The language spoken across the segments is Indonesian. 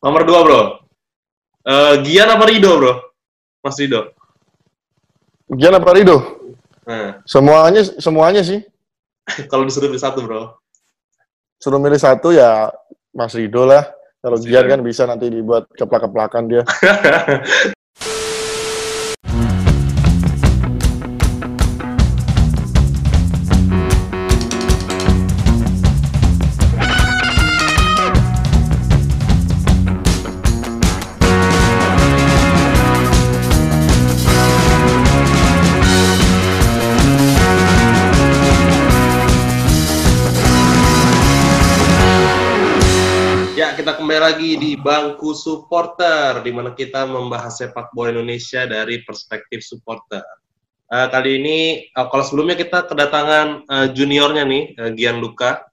Nomor dua bro. Uh, Gian apa Rido bro? Mas Rido. Gian apa Rido? Nah, Semuanya semuanya sih. kalau disuruh pilih satu bro. Suruh milih satu ya Mas Rido lah. Kalau Gian kan bisa nanti dibuat keplak-keplakan dia. di bangku supporter, di mana kita membahas sepak bola Indonesia dari perspektif supporter. Eh, kali ini, eh, kalau sebelumnya kita kedatangan eh, juniornya nih, eh, Gian Luka.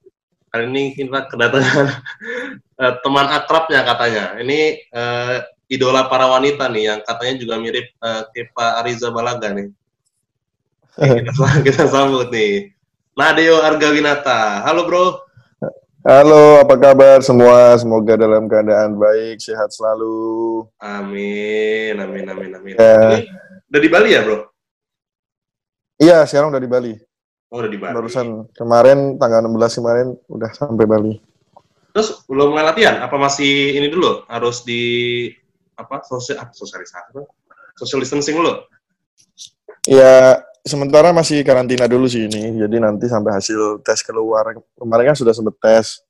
Kali ini kita kedatangan eh, teman akrabnya katanya. Ini eh, idola para wanita nih, yang katanya juga mirip eh, Kepa Ariza Balaga nih. kita, kita sambut nih. Nadeo Argawinata. Halo bro. Halo, apa kabar semua? Semoga dalam keadaan baik, sehat selalu. Amin, amin, amin, amin. Ya. Ini udah di Bali ya, bro? Iya, sekarang udah di Bali. Oh, udah di Bali. Barusan kemarin tanggal 16 kemarin udah sampai Bali. Terus belum mulai latihan? Apa masih ini dulu? Harus di apa? Sosial, ah, sosialisasi, social distancing dulu? Ya, sementara masih karantina dulu sih ini. Jadi nanti sampai hasil tes keluar. Kemarin kan sudah sempet tes.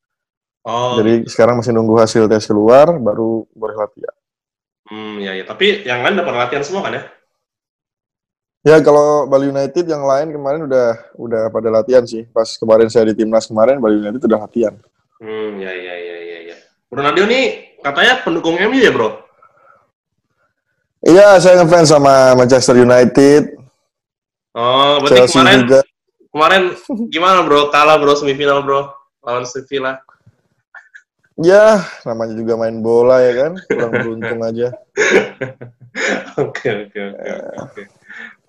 Oh, Jadi sekarang masih nunggu hasil tes keluar, baru boleh latihan. hmm, ya, ya. Tapi yang lain dapat latihan semua kan ya? Ya kalau Bali United yang lain kemarin udah udah pada latihan sih. Pas kemarin saya di timnas kemarin Bali United udah latihan. Hmm, ya, ya, ya, ya, ya. Bro Nadio nih katanya pendukung MU ya, bro? Iya, saya ngefans sama Manchester United, Oh, berarti Chelsea kemarin juga. kemarin gimana, bro? Kalah, bro, semifinal, bro. Lawan Sevilla. Ya, namanya juga main bola ya kan, kurang beruntung aja. Oke, oke, oke, oke.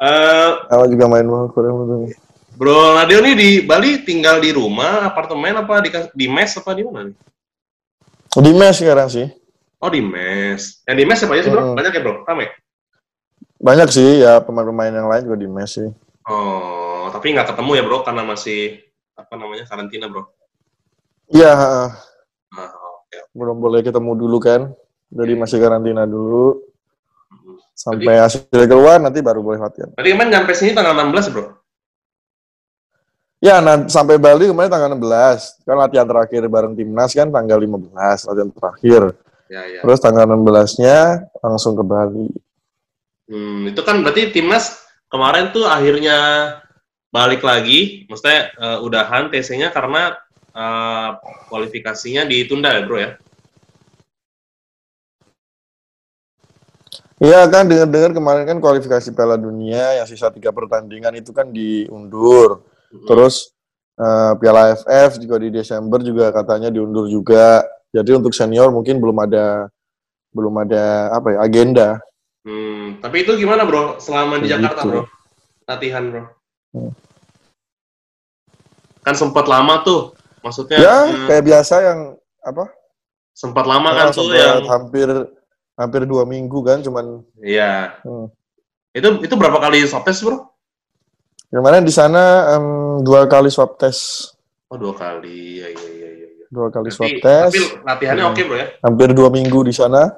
Eh, juga main bola kurang beruntung. Bro Nadio nih di Bali tinggal di rumah, apartemen apa di, di mes apa di mana nih? Di mes sekarang sih. Oh di mes. Yang di mes siapa aja sih bro? Hmm. Banyak ya bro? Rame? Banyak sih ya pemain-pemain yang lain juga di mes sih. Oh, tapi nggak ketemu ya bro karena masih apa namanya karantina bro. Iya, Ah, oke. belum boleh ketemu dulu kan. Jadi Iya. masih karantina dulu Hmm. sampai hasil keluar nanti baru boleh latihan. Tadi kemarin nyampe sini tanggal 16 bro. Ya, nanti sampai Bali kemarin tanggal 16. Kan latihan terakhir bareng timnas kan tanggal 15, latihan terakhir. Ya ya. Terus tanggal 16-nya langsung ke Bali. Hmm, itu kan berarti timnas kemarin tuh akhirnya balik lagi, maksudnya eh, udahan TC-nya karena eh, kualifikasinya ditunda ya bro ya. Iya kan dengar-dengar kemarin kan kualifikasi Piala Dunia yang sisa tiga pertandingan itu kan diundur. Hmm. Terus eh, Piala AFF juga di Desember juga katanya diundur juga. Jadi untuk senior mungkin belum ada belum ada apa ya agenda. Hmm, tapi itu gimana bro? Selama di Kayak Jakarta gitu. bro, latihan bro. Hmm. Kan sempat lama tuh, maksudnya Ya eh, kayak biasa yang apa? sempat lama kan ah, tuh sampai yang, hampir hampir dua minggu kan cuman iya. Hmm. Itu itu berapa kali swab test bro? kemarin di sana em, dua kali swab test Oh dua kali, ya ya ya ya. ya. dua kali swab test tapi latihannya Hmm. oke bro ya? hampir dua minggu di sana.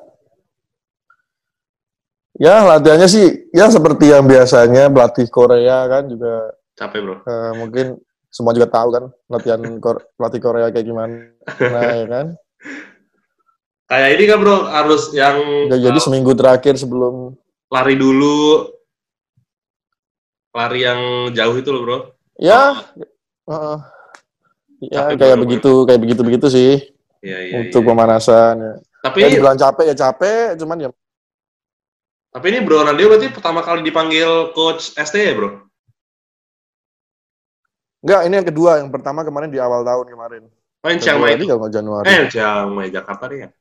Ya latihannya sih ya seperti yang biasanya pelatih Korea kan juga Capek bro. eh, mungkin semua juga tahu kan latihan Kor- pelatih Korea kayak gimana ya kan. Kayak ini kan bro, harus yang Ya, jadi seminggu terakhir sebelum lari dulu, lari yang jauh itu loh bro. ya eh, ya Capek kayak bro. begitu kayak begitu begitu sih Iya iya. untuk iya. pemanasan. Ya. Tapi Ya, dibilang capek ya capek, cuman ya tapi ini bro Nadio berarti pertama kali dipanggil coach ST ya bro? enggak ini yang kedua, yang pertama kemarin di awal tahun kemarin. Oh yang Chiang Mai itu. Januari. Eh Chiang Mai Jakarta ya.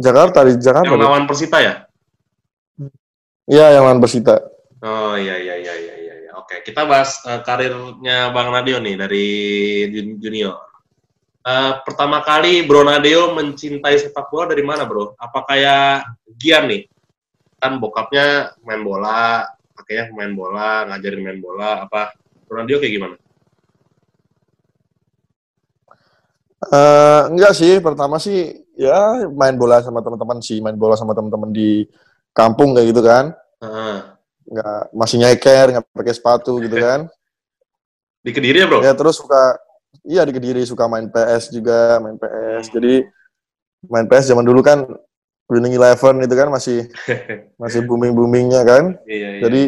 Jakarta di Jakarta. Yang lawan Persita ya? Iya, yang lawan Persita. Oh iya iya iya iya iya. Oke, kita bahas eh, karirnya Bang Nadio nih dari jun- junior. Uh, pertama kali Bro Nadeo mencintai sepak bola dari mana, Bro? Apa kayak Gian nih? Kan bokapnya main bola, pakainya main bola, ngajarin main bola, apa? Bro Nadeo kayak gimana? Uh, enggak sih, pertama sih ya main bola sama teman-teman sih, main bola sama teman-teman di kampung kayak gitu kan. Uh. Nggak, masih nyeker, nggak pakai sepatu gitu kan. Di Kediri ya bro? Ya terus suka Iya di Kediri suka main PS juga, main PS. Hmm. Jadi main PS zaman dulu kan Winning Eleven itu kan masih masih booming boomingnya kan. Iya, iya. Jadi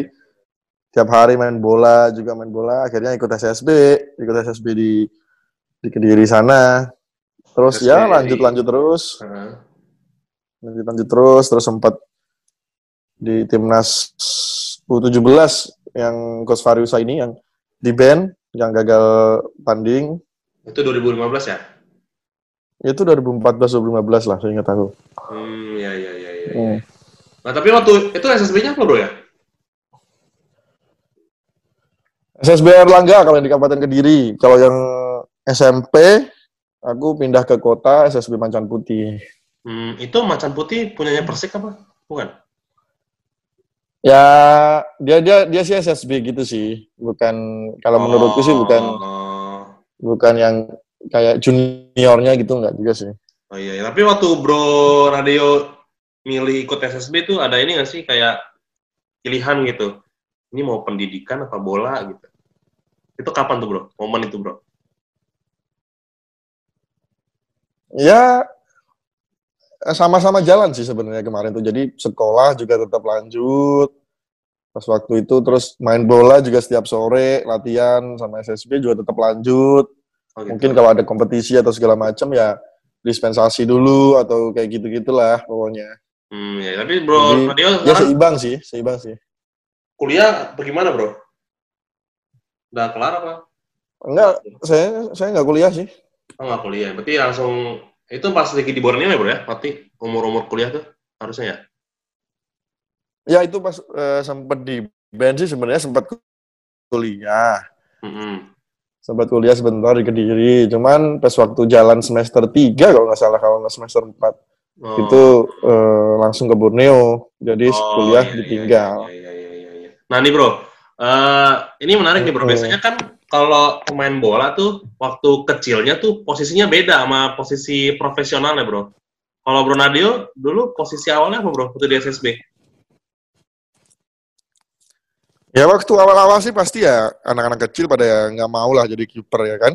tiap hari main bola juga main bola. Akhirnya ikut SSB, ikut SSB di di Kediri sana. Terus SSB ya lanjut lanjut terus. Uh-huh. Lanjut lanjut terus. Terus sempat di timnas U17 yang Coach Fariusa ini yang di band yang gagal tanding. Itu 2015 ya? Itu 2014 2015 lah, saya ingat aku. Hmm, ya ya ya ya. Hmm. Nah, tapi waktu itu SSB-nya apa, Bro ya? SSB Erlangga kalau yang di Kabupaten Kediri. Kalau yang SMP, aku pindah ke kota SSB Macan Putih. Hmm, itu Macan Putih punyanya Persik apa? Bukan? Ya dia dia dia sih SSB gitu sih, bukan kalau oh. menurutku sih bukan bukan yang kayak juniornya gitu nggak juga sih. Oh iya, iya, tapi waktu Bro Radio milih ikut SSB tuh ada ini nggak sih kayak pilihan gitu? Ini mau pendidikan apa bola gitu? Itu kapan tuh Bro? Momen itu Bro? Ya sama-sama jalan sih sebenarnya kemarin tuh. Jadi sekolah juga tetap lanjut. Pas waktu itu terus main bola juga setiap sore latihan sama SSB juga tetap lanjut. Oh, gitu. Mungkin kalau ada kompetisi atau segala macam ya dispensasi dulu atau kayak gitu-gitulah pokoknya. Hmm, ya, tapi bro, Jadi, radio ya seimbang sih, seimbang sih. Kuliah bagaimana bro? Udah kelar apa? Enggak, saya saya nggak kuliah sih. Oh nggak kuliah, berarti langsung itu pas lagi di Borneo ya bro ya? Berarti umur-umur kuliah tuh harusnya ya? Ya itu pas uh, sempat di band sih sebenarnya sempat kuliah. Mm -hmm. Sempat kuliah sebentar di Kediri. Cuman pas waktu jalan semester 3 kalau nggak salah kalau nggak semester 4 oh. itu uh, langsung ke Borneo. Jadi oh, kuliah iya, iya ditinggal. Iya, iya, iya, iya, iya. Nah nih bro, uh, ini menarik nih bro. Biasanya kan kalau pemain bola tuh waktu kecilnya tuh posisinya beda sama posisi profesionalnya, Bro. Kalau Bro Nadio dulu posisi awalnya apa, Bro? Waktu di SSB? Ya waktu awal-awal sih pasti ya anak-anak kecil pada nggak mau lah jadi kiper ya kan.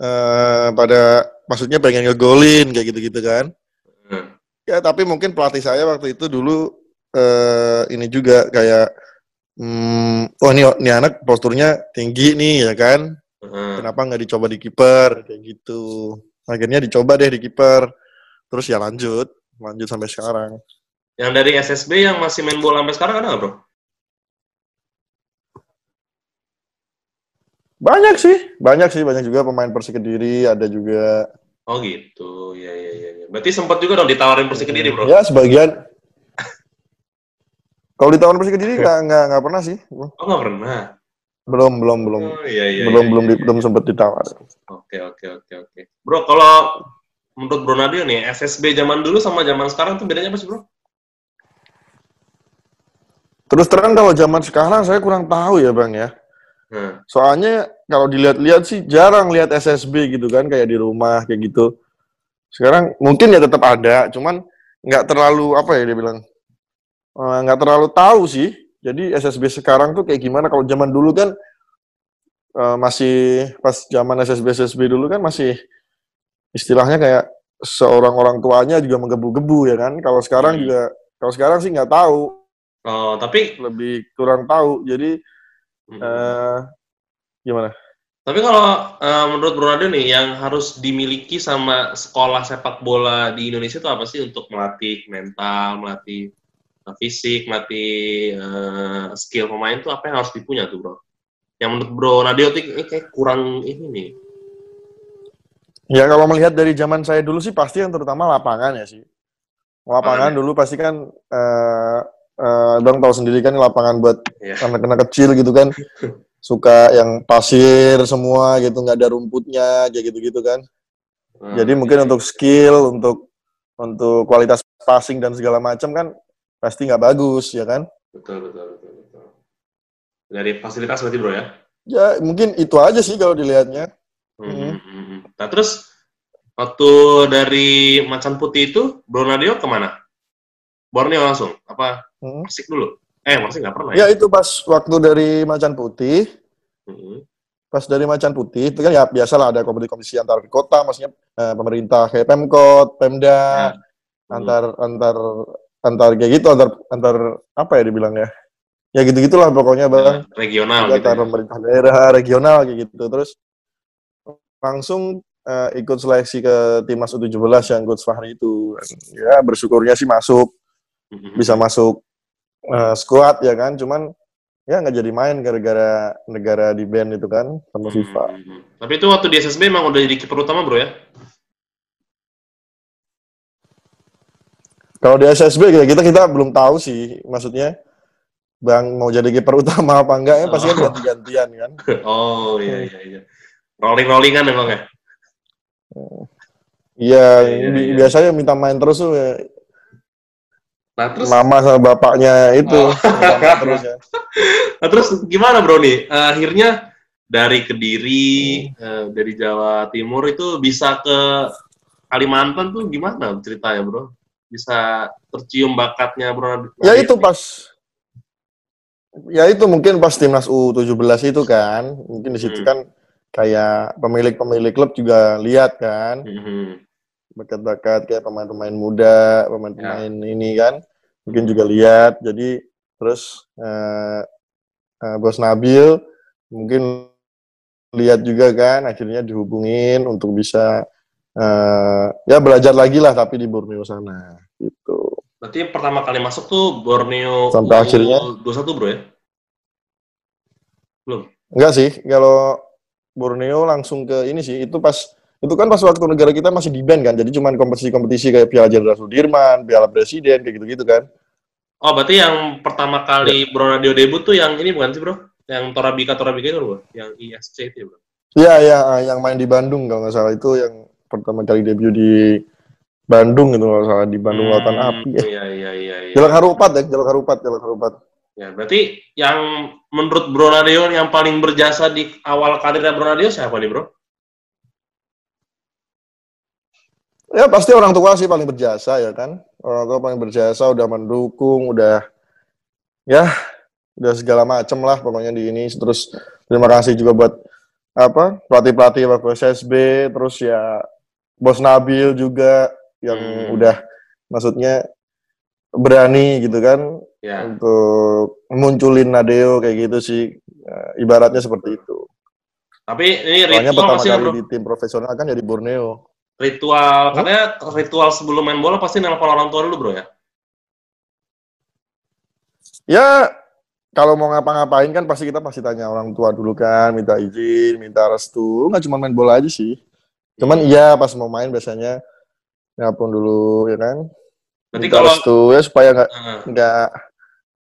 uh, pada maksudnya pengen ngegolin kayak gitu-gitu kan. Hmm. Ya tapi mungkin pelatih saya waktu itu dulu uh, ini juga kayak hmm, oh ini, ini anak posturnya tinggi nih ya kan? Hmm. kenapa nggak dicoba di kiper? Kayak gitu. Akhirnya dicoba deh di kiper. Terus ya lanjut. Lanjut sampai sekarang. Yang dari SSB yang masih main bola sampai sekarang ada nggak bro? Banyak sih. Banyak sih. Banyak juga pemain Persik Kediri. Ada juga oh gitu. Ya ya ya, berarti sempat juga dong ditawarin Persik Kediri bro? Ya sebagian kalau di tahun Persik Kediri nggak nggak nggak pernah sih. Oh nggak pernah. Belum belum belum. Oh, iya, iya, belum iya, belum iya. belum sempat ditawar. Oke oke oke oke. Bro kalau menurut Bro Nadio nih SSB zaman dulu sama zaman sekarang tuh bedanya apa sih bro? Terus terang kalau zaman sekarang saya kurang tahu ya bang ya. Hmm. Soalnya kalau dilihat-lihat sih jarang lihat SSB gitu kan kayak di rumah kayak gitu. Sekarang mungkin ya tetap ada, cuman nggak terlalu apa ya dia bilang Eh, nggak uh, terlalu tahu sih. Jadi SSB sekarang tuh kayak gimana? Kalau zaman dulu kan uh, masih pas zaman SSB SSB dulu kan masih istilahnya kayak seorang orang tuanya juga menggebu-gebu ya kan. Kalau sekarang hmm. juga kalau sekarang sih nggak tahu. Oh tapi lebih kurang tahu. Jadi hmm. uh, gimana? Tapi kalau uh, menurut Bro Rado nih, yang harus dimiliki sama sekolah sepak bola di Indonesia itu apa sih untuk melatih mental, melatih fisik, melatih uh, skill pemain tuh apa yang harus dipunya tuh bro? Yang menurut bro Nadio tuh ini kayak kurang ini nih. Ya kalau melihat dari zaman saya dulu sih pasti yang terutama lapangan ya sih. Lapangan dulu pasti kan uh, uh, Bang tahu sendiri kan lapangan buat yeah. anak-anak kecil gitu kan. suka yang pasir semua gitu nggak ada rumputnya kayak gitu gitu kan hmm, jadi mungkin iya. untuk skill untuk untuk kualitas passing dan segala macam kan pasti nggak bagus ya kan betul betul betul betul dari fasilitas berarti bro ya ya mungkin itu aja sih kalau dilihatnya hmm. Hmm. hmm, hmm. nah terus waktu dari Macan Putih itu Bro Nadio ke mana Borneo langsung apa hmm. Persik dulu Eh, masih nggak pernah ya? Ya itu pas waktu dari Macan Putih. Hmm. Pas dari Macan Putih itu kan ya biasalah ada kompetisi-kompetisi antar kota, maksudnya eh, pemerintah kayak Pemkot, Pemda, ya. hmm. antar antar antar kayak gitu, antar antar apa ya dibilangnya? Ya gitu gitulah pokoknya bang. Ya, regional. gitu antar ya. pemerintah daerah, regional kayak gitu. Terus langsung uh, ikut seleksi ke timnas U17 yang Coach Fahri itu. Ya bersyukurnya sih masuk, hmm. bisa masuk uh, squad ya kan cuman ya nggak jadi main gara-gara negara di band itu kan sama hmm, FIFA. Hmm, hmm. Tapi itu waktu di SSB emang udah jadi kiper utama bro ya? Kalau di SSB kayak kita kita belum tahu sih, maksudnya Bang mau jadi kiper utama apa enggak ya pasti kan oh. ganti-gantian kan. Oh iya iya iya. Rolling-rollingan emang ya? Iya, iya, iya, biasanya minta main terus tuh ya, Nah, terus mama sama bapaknya itu oh. terus ya. Nah, terus gimana bro nih? Uh, akhirnya dari Kediri, hmm. uh, dari Jawa Timur itu bisa ke Kalimantan tuh gimana ceritanya bro? Bisa tercium bakatnya bro? Ya itu pas, ya itu mungkin pas timnas U17 itu kan, mungkin di situ hmm. kan kayak pemilik-pemilik klub juga lihat kan. Hmm bakat-bakat kayak pemain-pemain muda, pemain-pemain ya. ini kan, mungkin juga lihat. Jadi terus uh, uh, bos Nabil mungkin lihat juga kan, akhirnya dihubungin untuk bisa uh, ya belajar lagi lah tapi di Borneo sana gitu. Berarti pertama kali masuk tuh Borneo sampai akhirnya 21 bro ya? Belum. Enggak sih, kalau Borneo langsung ke ini sih, itu pas itu kan pas waktu negara kita masih di band kan, jadi cuma kompetisi-kompetisi kayak Piala Jenderal Sudirman, Piala Presiden, kayak gitu-gitu kan. Oh, berarti yang pertama kali ya. Bro Radio debut tuh yang ini bukan sih, Bro? Yang Torabika Torabika itu, Bro? Yang ISC itu, ya, Bro? Iya, iya, ah, yang main di Bandung kalau nggak salah itu yang pertama kali debut di Bandung itu kalau salah di Bandung hmm, Lautan Api. Ya. Iya, iya, iya, iya. Jalak Harupat ya, Jalak Harupat, Jalak Harupat. Ya, berarti yang menurut Bro Radio yang paling berjasa di awal karirnya Bro Radio siapa nih, Bro? Ya pasti orang tua sih paling berjasa ya kan. Orang tua paling berjasa, udah mendukung, udah ya udah segala macem lah pokoknya di ini. Terus terima kasih juga buat apa pelatih-pelatih waktu SSB, terus ya bos Nabil juga yang hmm. udah maksudnya berani gitu kan ya. untuk munculin Nadeo kayak gitu sih. Ya, ibaratnya seperti itu. Tapi ini Soalnya pertama kali di tim profesional kan jadi Borneo ritual katanya ritual sebelum main bola pasti nelpon orang tua dulu bro ya ya kalau mau ngapa-ngapain kan pasti kita pasti tanya orang tua dulu kan minta izin minta restu nggak cuma main bola aja sih cuman hmm. iya pas mau main biasanya nelpon dulu ya kan Berarti minta kalau, restu ya supaya nggak nggak uh,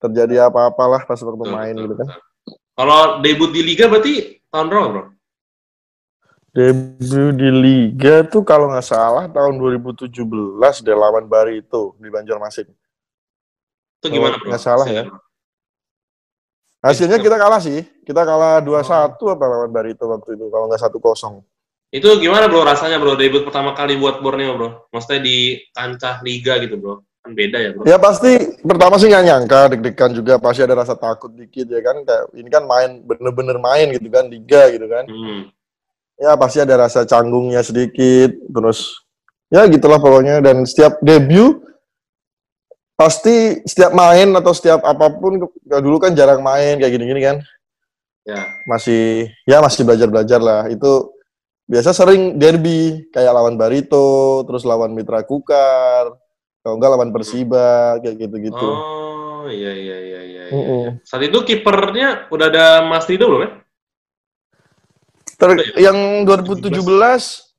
terjadi apa-apalah pas waktu betul, main betul, gitu kan kalau debut di liga berarti tahun berapa bro Debut di Liga tuh kalau nggak salah tahun 2017 deh lawan Bari itu di Banjarmasin. Itu gimana bro? Nggak salah ya. Hasilnya kita kalah sih. Kita kalah 2-1 oh. apa lawan Bari itu waktu itu kalau nggak 1-0. Itu gimana bro rasanya bro debut pertama kali buat Borneo bro? Maksudnya di kancah Liga gitu bro? Kan beda ya bro? Ya pasti pertama sih nggak nyangka deg-degan juga pasti ada rasa takut dikit ya kan kayak ini kan main bener-bener main gitu kan Liga gitu kan. Hmm ya pasti ada rasa canggungnya sedikit terus ya gitulah pokoknya dan setiap debut pasti setiap main atau setiap apa pun dulu kan jarang main kayak gini-gini kan ya masih ya masih belajar-belajar lah itu biasa sering derby kayak lawan Barito terus lawan Mitra Kukar kalau enggak lawan Persiba kayak gitu-gitu oh iya iya iya iya. Uh -uh. saat itu kipernya udah ada Mas Rido belum ya Ter yang 2017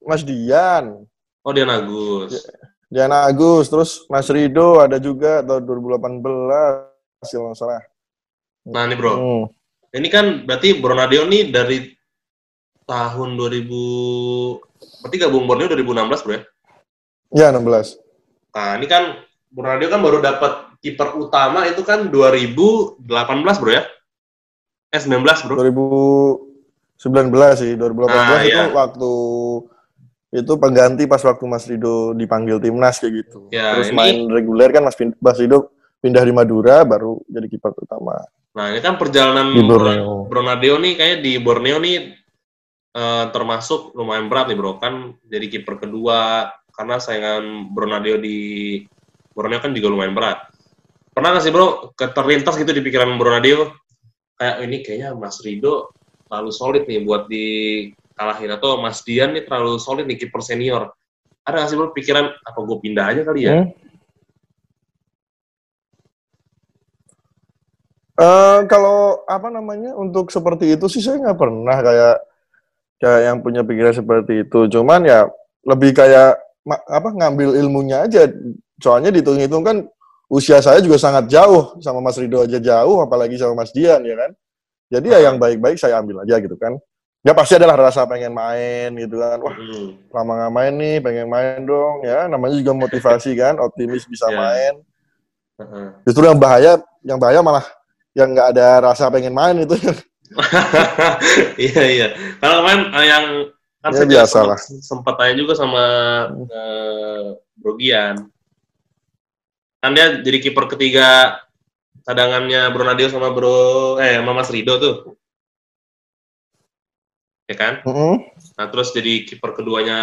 Mas Dian. Oh Dian Agus. Dian Agus, terus Mas Rido ada juga tahun 2018 hasil nggak salah. Nah ini bro, hmm. ini kan berarti Bronadio nih dari tahun 2000 berarti gabung Borneo 2016 bro ya? Ya 16. Nah ini kan Bronadio kan baru dapat kiper utama itu kan 2018 bro ya? Eh 19 bro? 2019 sih, 2018 nah, itu iya. waktu itu pengganti pas waktu Mas Rido dipanggil timnas kayak gitu. Ya, Terus ini... main reguler kan Mas, Mas Rido pindah di Madura baru jadi kiper utama. Nah ini kan perjalanan Borneo. Bronadeo nih kayak di Borneo nih uh, termasuk lumayan berat nih bro kan jadi kiper kedua karena saingan Bronadeo di Borneo kan juga lumayan berat pernah nggak sih bro keterlintas gitu di pikiran Bro Nadio kayak ini kayaknya Mas Rido terlalu solid nih buat dikalahin atau Mas Dian nih terlalu solid nih kiper senior ada nggak sih bro pikiran apa gue pindah aja kali ya? Hmm. Uh, kalau apa namanya untuk seperti itu sih saya nggak pernah kayak kayak yang punya pikiran seperti itu. Cuman ya lebih kayak apa ngambil ilmunya aja. Soalnya dihitung-hitung kan usia saya juga sangat jauh sama Mas Rido aja jauh, apalagi sama Mas Dian ya kan. Jadi ya yang baik-baik saya ambil aja gitu kan. Ya pasti adalah rasa pengen main gitu kan. Wah, hmm. lama nggak main nih, pengen main dong ya. Namanya juga motivasi kan, optimis bisa yeah. main. Justru yang bahaya, yang bahaya malah yang nggak ada rasa pengen main itu. iya iya. Kalau kemarin eh, yang kan ya, biasa lah. sempat tanya juga sama uh, Brogian. Kan dia jadi kiper ketiga cadangannya Bro Nadio sama Bro eh sama Mas Rido tuh. Ya kan? Mm -hmm. nah terus jadi kiper keduanya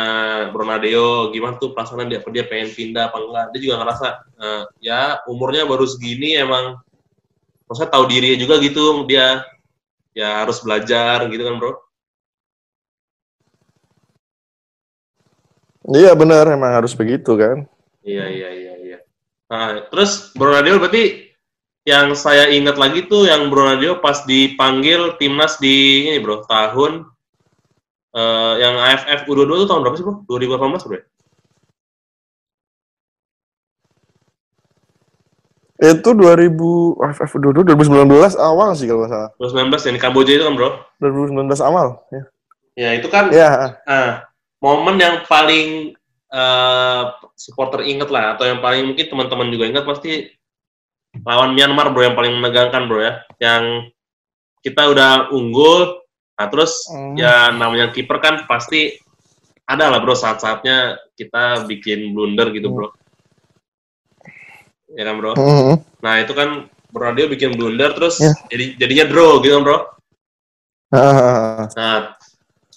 Bro Nadio gimana tuh perasaan dia? Dia pengen pindah apa enggak? Dia juga ngerasa uh, ya umurnya baru segini emang. Maksudnya tahu dirinya juga gitu dia ya harus belajar gitu kan bro iya benar emang harus begitu kan iya iya iya Nah, terus Bro Radio berarti yang saya ingat lagi tuh yang Bro Radio pas dipanggil timnas di ini bro tahun uh, yang AFF U22 tuh tahun berapa sih bro? 2018 bro? Itu 2000 AFF U22 2019 awal sih kalau nggak salah. 2019 yang di Kamboja itu kan bro? 2019 awal. Ya, ya itu kan. Ya. Uh, momen yang paling uh, supporter inget lah atau yang paling mungkin teman-teman juga ingat pasti lawan Myanmar bro yang paling menegangkan bro ya yang kita udah unggul nah terus mm. ya namanya kiper kan pasti ada lah bro saat-saatnya kita bikin blunder gitu bro ya kan bro mm. nah itu kan bro dia bikin blunder terus yeah. jadi jadinya draw gitu kan bro uh. nah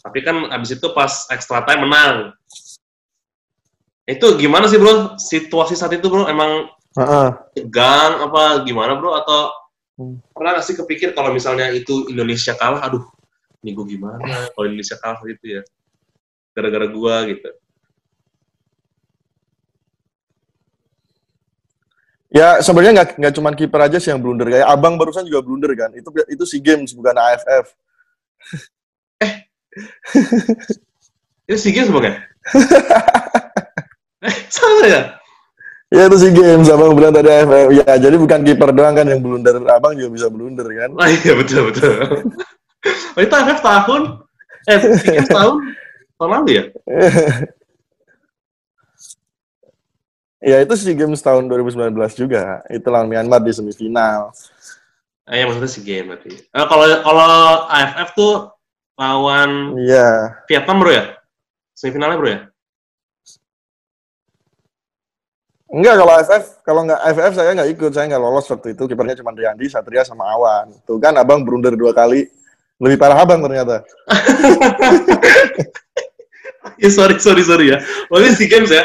tapi kan abis itu pas extra time menang itu gimana sih bro situasi saat itu bro emang uh-uh. tegang apa gimana bro atau hmm. pernah nggak sih kepikir kalau misalnya itu Indonesia kalah aduh ini gue gimana kalau Indonesia kalah gitu ya gara-gara gua gitu Ya sebenarnya nggak nggak cuma kiper aja sih yang blunder kayak abang barusan juga blunder kan itu itu si games bukan AFF. eh itu si games bukan? Sama ya? Ya itu sih game sama bilang tadi AFF. Ya jadi bukan kiper doang kan yang blunder, abang juga bisa blunder kan? Oh iya betul betul. oh itu AFF tahun, eh tiga tahun tahun lalu ya? ya itu sih game tahun 2019 juga. Itu lawan Myanmar di semifinal. Eh, ya maksudnya si game berarti. Eh, kalau kalau AFF tuh lawan Iya. Vietnam bro ya? Semifinalnya bro ya? Enggak kalau AFF, kalau nggak AFF saya nggak ikut, saya nggak lolos waktu itu. Kipernya cuma Riyandi, Satria sama Awan. Tuh kan abang blunder dua kali, lebih parah abang ternyata. ya sorry sorry sorry ya. Oh ini si games ya?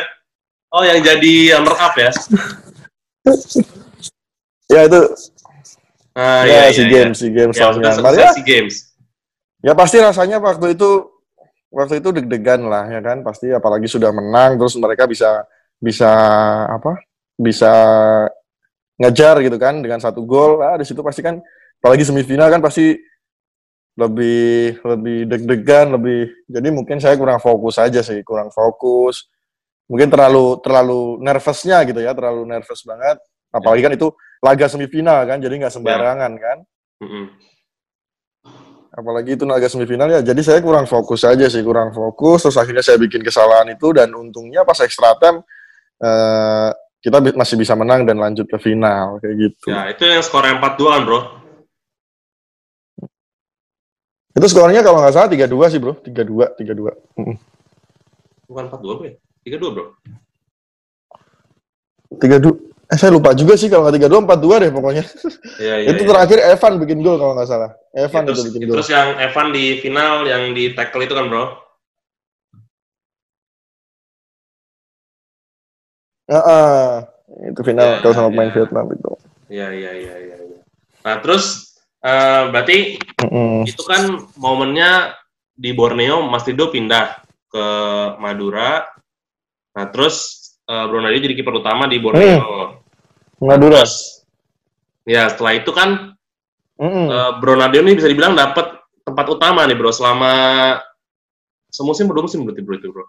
Oh yang jadi runner up ya? ya itu. Ah, ya, ya, si ya, games, ya. si games ya, Myanmar ya. Si games. Ya pasti rasanya waktu itu waktu itu deg-degan lah ya kan pasti apalagi sudah menang terus mereka bisa bisa apa bisa ngejar gitu kan dengan satu gol ah di situ pasti kan apalagi semifinal kan pasti lebih lebih deg-degan lebih jadi mungkin saya kurang fokus aja sih kurang fokus mungkin terlalu terlalu nervousnya gitu ya terlalu nervous banget. Apalagi kan itu laga semifinal kan jadi nggak sembarangan ya. kan. Mm -hmm. apalagi itu naga semifinal ya jadi saya kurang fokus aja sih kurang fokus. Terus akhirnya saya bikin kesalahan itu dan untungnya pas extra time uh, kita masih bisa menang dan lanjut ke final kayak gitu. Ya itu yang skor 4-2 kan bro. Itu skornya kalau nggak salah 3-2 sih bro. 3-2 3-2 bukan 4-2 bro ya 3-2 bro 3-2 Eh, saya lupa juga sih kalau nggak tiga dua empat dua deh pokoknya. Iya, iya, itu ya. terakhir Evan bikin gol kalau nggak salah. Evan ya, terus, itu bikin gol. Terus yang Evan di final yang di tackle itu kan bro? Ya, uh, itu final ya, kalau sama pemain ya. Vietnam itu. Iya iya iya iya. Ya. Nah terus uh, berarti mm -mm. itu kan momennya di Borneo Mas Tido pindah ke Madura. Nah terus uh, Nadio jadi kiper utama di Borneo. Hmm. Madura. ya setelah itu kan mm uh, Nadio ini bisa dibilang dapat tempat utama nih bro selama semusim berdua musim berarti bro itu bro.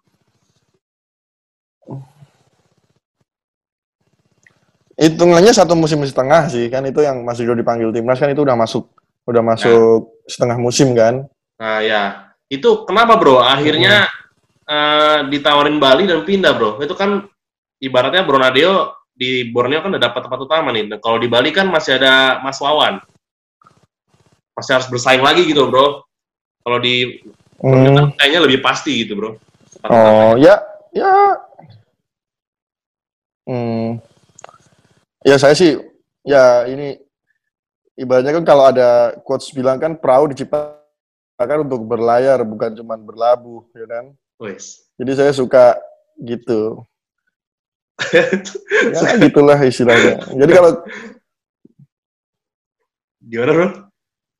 Hitungannya satu musim setengah sih kan itu yang masih udah dipanggil timnas kan itu udah masuk udah masuk nah. setengah musim kan. Nah ya itu kenapa bro akhirnya hmm. Uh, ditawarin Bali dan pindah bro itu kan ibaratnya Bronadeo di Borneo kan udah dapat tempat utama nih. Nah, kalau di Bali kan masih ada Mas Wawan. Masih harus bersaing lagi gitu, Bro. Kalau di Borneo kan hmm. kayaknya lebih pasti gitu, Bro. Tempat oh, ya, ya. Hmm. Ya saya sih, ya ini ibaratnya kan kalau ada quotes bilang kan perahu diciptakan untuk berlayar bukan cuma berlabuh, ya kan? Wes. Jadi saya suka gitu ya gitulah istilahnya. Jadi kalau gimana bro?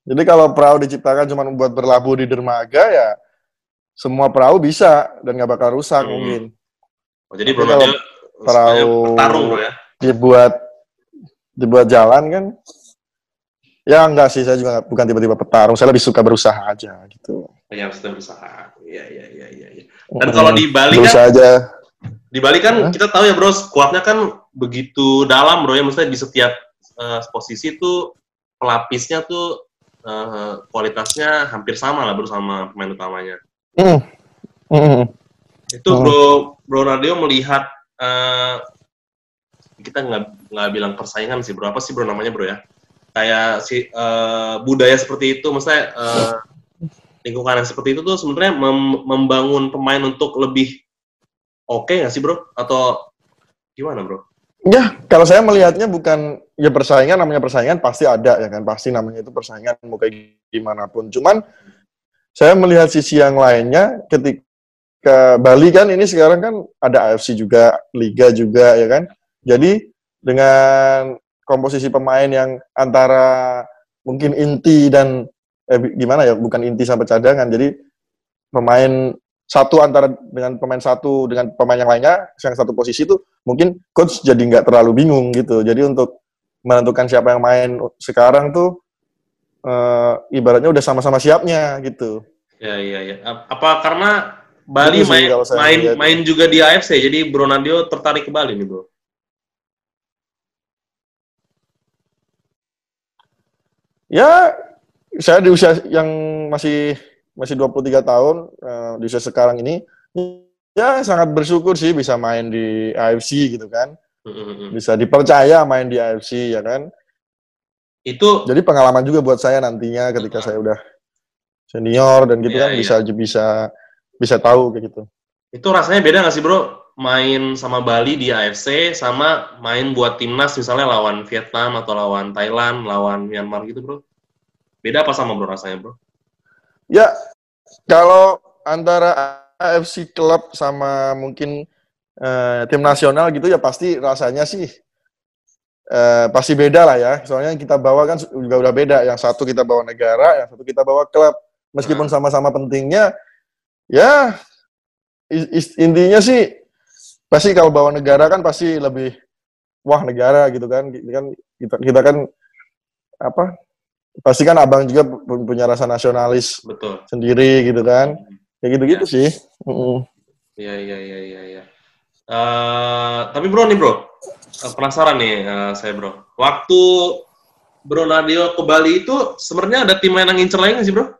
Jadi kalau perahu diciptakan cuma buat berlabuh di dermaga ya semua perahu bisa dan nggak bakal rusak hmm. mungkin. Oh, jadi kalau perahu bertarung bro ya? Dibuat dibuat jalan kan? Ya enggak sih, saya juga bukan tiba-tiba petarung. Saya lebih suka berusaha aja gitu. Ya, sudah berusaha. Iya, iya, iya, iya. Dan kalau di Bali kan aja di Bali kan huh? kita tahu ya bro, skuadnya kan begitu dalam bro ya, maksudnya di setiap uh, posisi tuh pelapisnya tuh uh, kualitasnya hampir sama lah bro sama pemain utamanya. Mm. Mm. Itu mm. bro, bro Radio melihat uh, kita nggak nggak bilang persaingan sih bro, apa sih bro namanya bro ya? Kayak si uh, budaya seperti itu, maksudnya uh, lingkungan yang seperti itu tuh sebenarnya mem membangun pemain untuk lebih oke okay nggak sih bro? Atau gimana bro? Ya, kalau saya melihatnya bukan ya persaingan namanya persaingan pasti ada ya kan pasti namanya itu persaingan mau kayak gimana pun. Cuman saya melihat sisi yang lainnya ketika Bali kan ini sekarang kan ada AFC juga, liga juga ya kan. Jadi dengan komposisi pemain yang antara mungkin inti dan eh, gimana ya bukan inti sampai cadangan. Jadi pemain satu antara dengan pemain satu dengan pemain yang lainnya yang satu posisi itu mungkin coach jadi nggak terlalu bingung gitu. Jadi untuk menentukan siapa yang main sekarang tuh uh, ibaratnya udah sama-sama siapnya gitu. Ya iya ya. Apa karena Bali sih, main main main juga di AFC jadi Bronardio tertarik ke Bali nih bro. Ya saya di usia yang masih masih 23 tahun uh, di usia sekarang ini ya sangat bersyukur sih bisa main di AFC gitu kan. Bisa dipercaya main di AFC ya kan. Itu jadi pengalaman juga buat saya nantinya ketika saya udah senior dan gitu yeah, kan yeah. bisa bisa bisa tahu kayak gitu. Itu rasanya beda nggak sih bro? Main sama Bali di AFC sama main buat timnas misalnya lawan Vietnam atau lawan Thailand, lawan Myanmar gitu bro? Beda apa sama bro rasanya bro? Ya, kalau antara AFC Club sama mungkin uh, tim nasional gitu ya pasti rasanya sih uh, pasti beda lah ya. Soalnya yang kita bawa kan juga udah beda. Yang satu kita bawa negara, yang satu kita bawa klub. Meskipun hmm. sama-sama pentingnya, ya intinya sih pasti kalau bawa negara kan pasti lebih wah negara gitu kan. Kan kita kita kan apa pasti kan abang juga punya rasa nasionalis betul. sendiri gitu kan. Kayak gitu gitu ya. sih iya iya iya iya ya. uh, tapi bro nih bro. Uh, penasaran nih uh, saya bro. Waktu Bro Nadio ke Bali itu sebenarnya ada tim lain yang ngincer lain sih bro?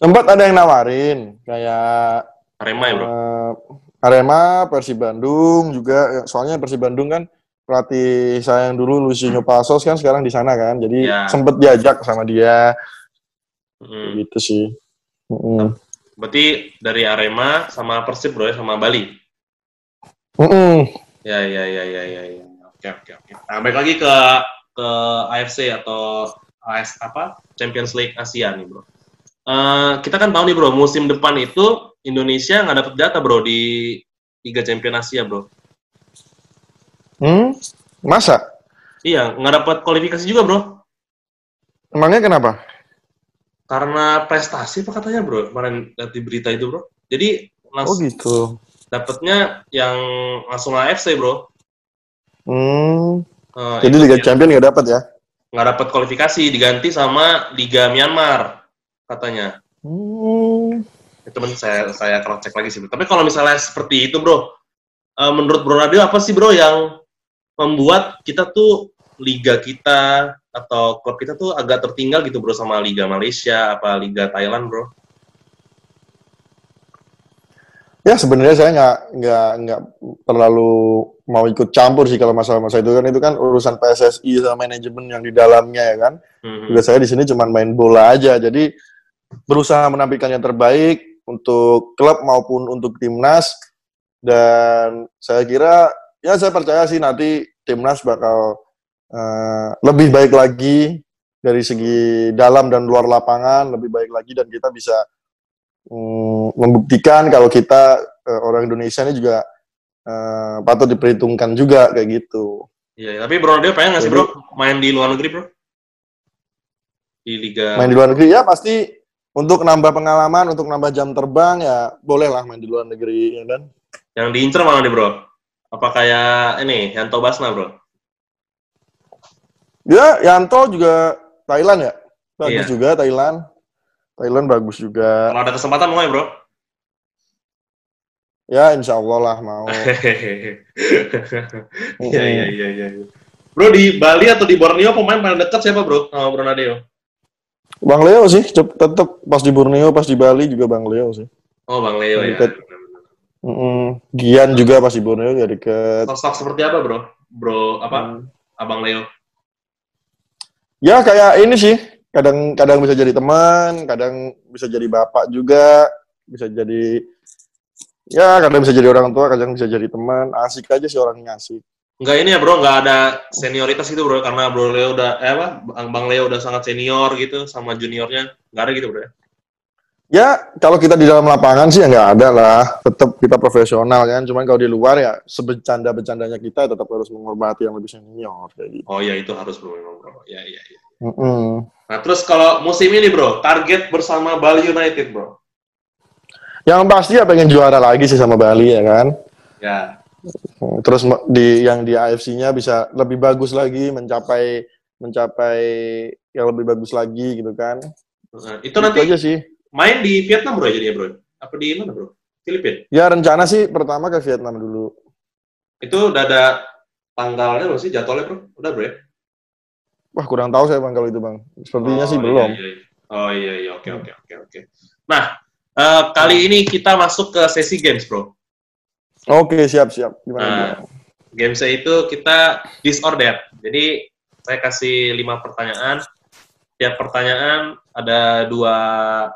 Sempat ada yang nawarin kayak Arema ya, Bro. Uh, Arema, Persib Bandung juga. Soalnya Persib Bandung kan pelatih saya yang dulu Lucinho Pasos kan sekarang di sana kan. Jadi ya. sempet diajak sama dia. Hmm. Gitu sih. Hmm. Berarti dari Arema sama Persib bro ya sama Bali. Hmm. Ya ya ya ya ya ya. Oke oke oke. Nah, balik lagi ke ke AFC atau AS apa Champions League Asia nih bro. Uh, kita kan tahu nih bro musim depan itu Indonesia nggak dapat jatah bro di Liga Champion Asia bro. Hmm, masa? Iya, nggak dapat kualifikasi juga bro. Emangnya kenapa? Karena prestasi apa katanya bro kemarin lihat di berita itu bro. Jadi langsung oh gitu. Dapatnya yang langsung AFC bro. Hmm. Uh, Jadi Liga Champion nggak dapat ya? Nggak dapat kualifikasi, diganti sama Liga Myanmar katanya. Hmm itu men saya saya cross cek lagi sih tapi kalau misalnya seperti itu bro uh, menurut bro Nadio apa sih bro yang membuat kita tuh liga kita atau klub kita tuh agak tertinggal gitu bro sama liga Malaysia apa liga Thailand bro ya sebenarnya saya nggak nggak nggak terlalu mau ikut campur sih kalau masalah-masalah itu kan itu kan urusan PSSI sama manajemen yang di dalamnya ya kan. Mm-hmm. Juga saya di sini cuma main bola aja jadi berusaha menampilkan yang terbaik untuk klub maupun untuk timnas dan saya kira ya saya percaya sih nanti timnas bakal uh, lebih baik lagi dari segi dalam dan luar lapangan lebih baik lagi dan kita bisa um, membuktikan kalau kita uh, orang Indonesia ini juga uh, patut diperhitungkan juga kayak gitu. Iya, tapi Bro dia pengen nggak sih Bro main di luar negeri Bro? Di liga Main di luar negeri ya pasti untuk nambah pengalaman, untuk nambah jam terbang ya bolehlah main di luar negeri ya kan. Yang diincer mana nih bro? Apa kayak ini Yanto Basna bro? Ya Yanto juga Thailand ya, bagus iya. juga Thailand. Thailand bagus juga. Kalau ada kesempatan mau ya bro? Ya insya Allah lah mau. Iya iya iya iya. Bro di Bali atau di Borneo pemain paling dekat siapa bro? Sama Bro Nadeo? Bang Leo sih, tetap pas di Borneo, pas di Bali juga Bang Leo sih. Oh, Bang Leo ya. Mm -mm. Gian juga pas di Borneo gak deket. Sosok seperti apa, Bro? Bro, apa? Hmm. Abang Leo. Ya kayak ini sih, kadang-kadang bisa jadi teman, kadang bisa jadi bapak juga, bisa jadi ya kadang bisa jadi orang tua, kadang bisa jadi teman. Asik aja sih orangnya asik. Enggak ini ya bro, nggak ada senioritas gitu bro, karena bro Leo udah, eh apa, Bang Leo udah sangat senior gitu sama juniornya, nggak ada gitu bro ya? Ya, kalau kita di dalam lapangan sih ya nggak ada lah, tetap kita profesional kan, cuman kalau di luar ya sebecanda-becandanya kita tetap harus menghormati yang lebih senior kayak gitu. Oh iya itu harus bro bro, ya iya iya. Mm -mm. Nah terus kalau musim ini bro, target bersama Bali United bro? Yang pasti ya pengen juara lagi sih sama Bali ya kan? Ya Terus di yang di AFC-nya bisa lebih bagus lagi mencapai mencapai yang lebih bagus lagi gitu kan. Nah, itu nanti aja sih. Main di Vietnam bro jadi ya bro? Apa di mana bro? Filipina? Ya rencana sih pertama ke Vietnam dulu. Itu udah ada tanggalnya belum sih jadwalnya bro? Udah bro ya? Wah kurang tahu saya bang kalau itu bang. Sepertinya oh, sih iya, belum. Iya, iya. Oh iya iya oke oke oke oke. Nah uh, kali ini kita masuk ke sesi games bro. Oke, siap, siap. Gimana? Nah, game saya itu kita disorder. Jadi saya kasih lima pertanyaan. Tiap pertanyaan ada dua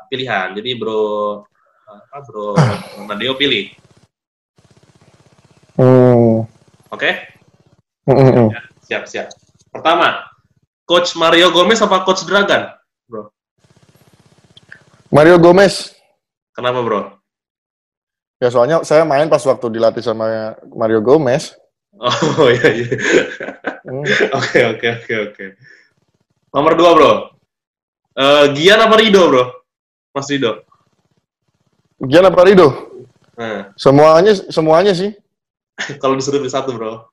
pilihan. Jadi bro, apa bro Nadio pilih. Hmm. Oke? Okay? Hmm. Siap, siap. Pertama, Coach Mario Gomez apa Coach Dragan, bro? Mario Gomez. Kenapa, bro? Ya soalnya saya main pas waktu dilatih sama Mario Gomez. Oh iya iya. Hmm. Oke oke oke oke. Nomor dua bro. Uh, Gian apa Rido bro? Mas Rido. Gian apa Rido? Hmm. Semuanya semuanya sih. Kalau disuruh pilih satu bro.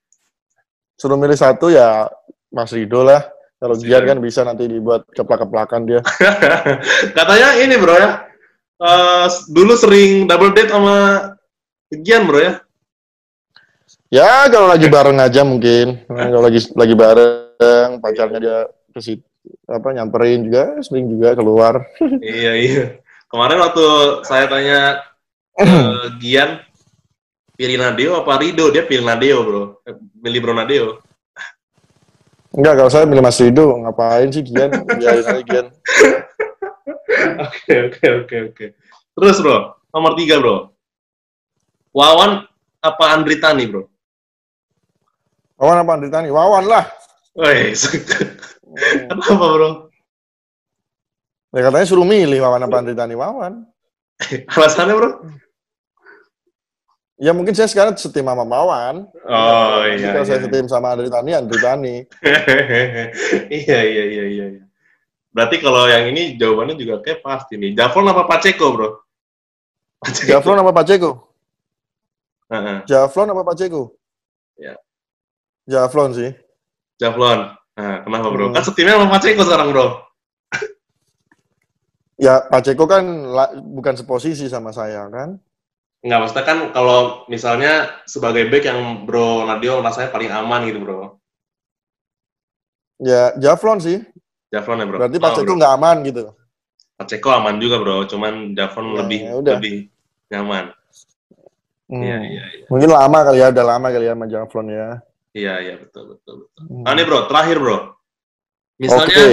Suruh milih satu ya Mas Rido lah. Kalau Gian kan bisa nanti dibuat keplak-keplakan dia. Katanya ini bro ya, uh, dulu sering double date sama Gian bro ya? Ya kalau lagi bareng aja mungkin, kalau lagi lagi bareng pacarnya dia ke situ apa nyamperin juga, sering juga keluar. iya iya. Kemarin waktu saya tanya ke Gian, pilih Nadeo apa Rido? Dia pilih Nadeo, bro. Eh, pilih Bro Nadeo. Enggak, kalau saya milih Mas Rido, ngapain sih Gian? Biarin aja Gian. Oke, oke, oke, oke. Terus, bro, nomor tiga, bro. Wawan apa Andri Tani, bro? Wawan apa Andri Tani? Wawan lah. kenapa, bro? Ya katanya suruh milih Wawan apa Andri Tani? Wawan. Alasannya, bro? Ya mungkin saya sekarang setim sama Wawan. Oh, iya. Kalau iya. saya setim sama Andri Tani, Andri Tani. iya, iya, iya, iya. iya. Berarti kalau yang ini jawabannya juga kayak pasti nih. Javon apa Pacheco, bro? Javlon apa Pacheco? Heeh. Javlon apa Pacheco? Ya. Javlon sih. Javlon. Nah, kenapa, bro? Hmm. Kan setimnya sama Pacheco sekarang, bro. Ya Pacheco kan la- bukan seposisi sama saya kan. Enggak, maksudnya kan kalau misalnya sebagai back yang bro Nadio rasanya paling aman gitu, bro. Ya Javlon sih. Javlon ya, bro. Berarti Oh, Pacheco bro. nggak aman gitu. Pacheco aman juga, bro. Cuman Javlon Ya, lebih ya udah. lebih nyaman. Hmm. Iya, iya, iya. Mungkin lama kali ya, udah lama kali ya sama Javlon ya. Iya, iya, betul, betul, betul. Hmm. Nah, nih, bro, terakhir, bro. Misalnya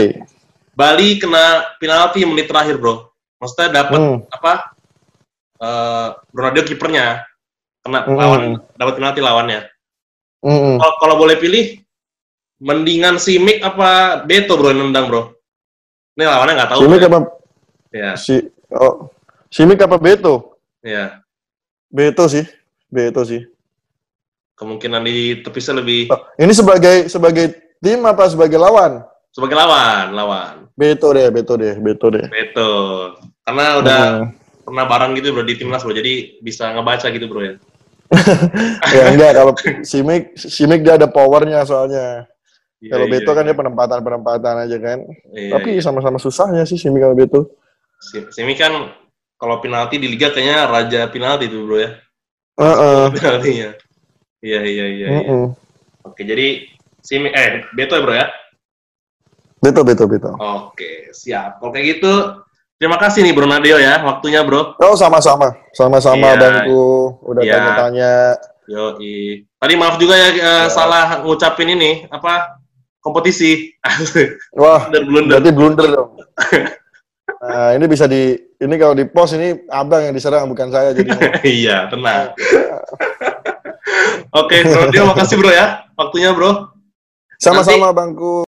Bali kena penalti menit terakhir, bro. Maksudnya dapat Hmm. apa? Eh, Ronaldo kipernya kena Hmm. lawan dapat penalti lawannya. Hmm. Kalau kalau boleh pilih, mendingan Simic apa Beto, bro, yang nendang, bro? Ini lawannya nggak tahu. Simic bro. apa Ya, si oh Simic apa Beto? ya. Beto sih. Beto sih. Kemungkinan di tepisnya lebih Ini sebagai sebagai tim apa sebagai lawan? sebagai lawan, lawan. Beto deh, Beto deh, Beto deh. Beto. Karena udah Hmm. pernah bareng gitu, bro, di timnas, bro. Jadi bisa ngebaca gitu, bro, ya. ya enggak kalau Simic Simic dia ada powernya soalnya. Iya, Kalau iya, Beto kan iya. dia penempatan-penempatan aja kan. Iya, Tapi iya. sama-sama susahnya sih Simic sama Beto. Si- Simi kan kalau penalti di liga kayaknya raja penalti tuh bro ya Heeh. penaltinya iya iya iya, iya. Mm-mm. oke jadi Simi eh Beto ya bro ya Beto, Beto, Beto. oke siap oke gitu terima kasih nih Bro Nadio ya waktunya bro Oh sama-sama, sama-sama Iya. Bangku. Udah Iya. tanya-tanya. yo tadi maaf juga ya Ya. salah ngucapin ini apa kompetisi Wah, blunder blunder berarti blunder dong. Nah, ini bisa di ini kalau di post ini abang yang diserang bukan saya jadi. iya tenang oke Bro Nadio makasih bro ya waktunya bro Sama-sama Bangku.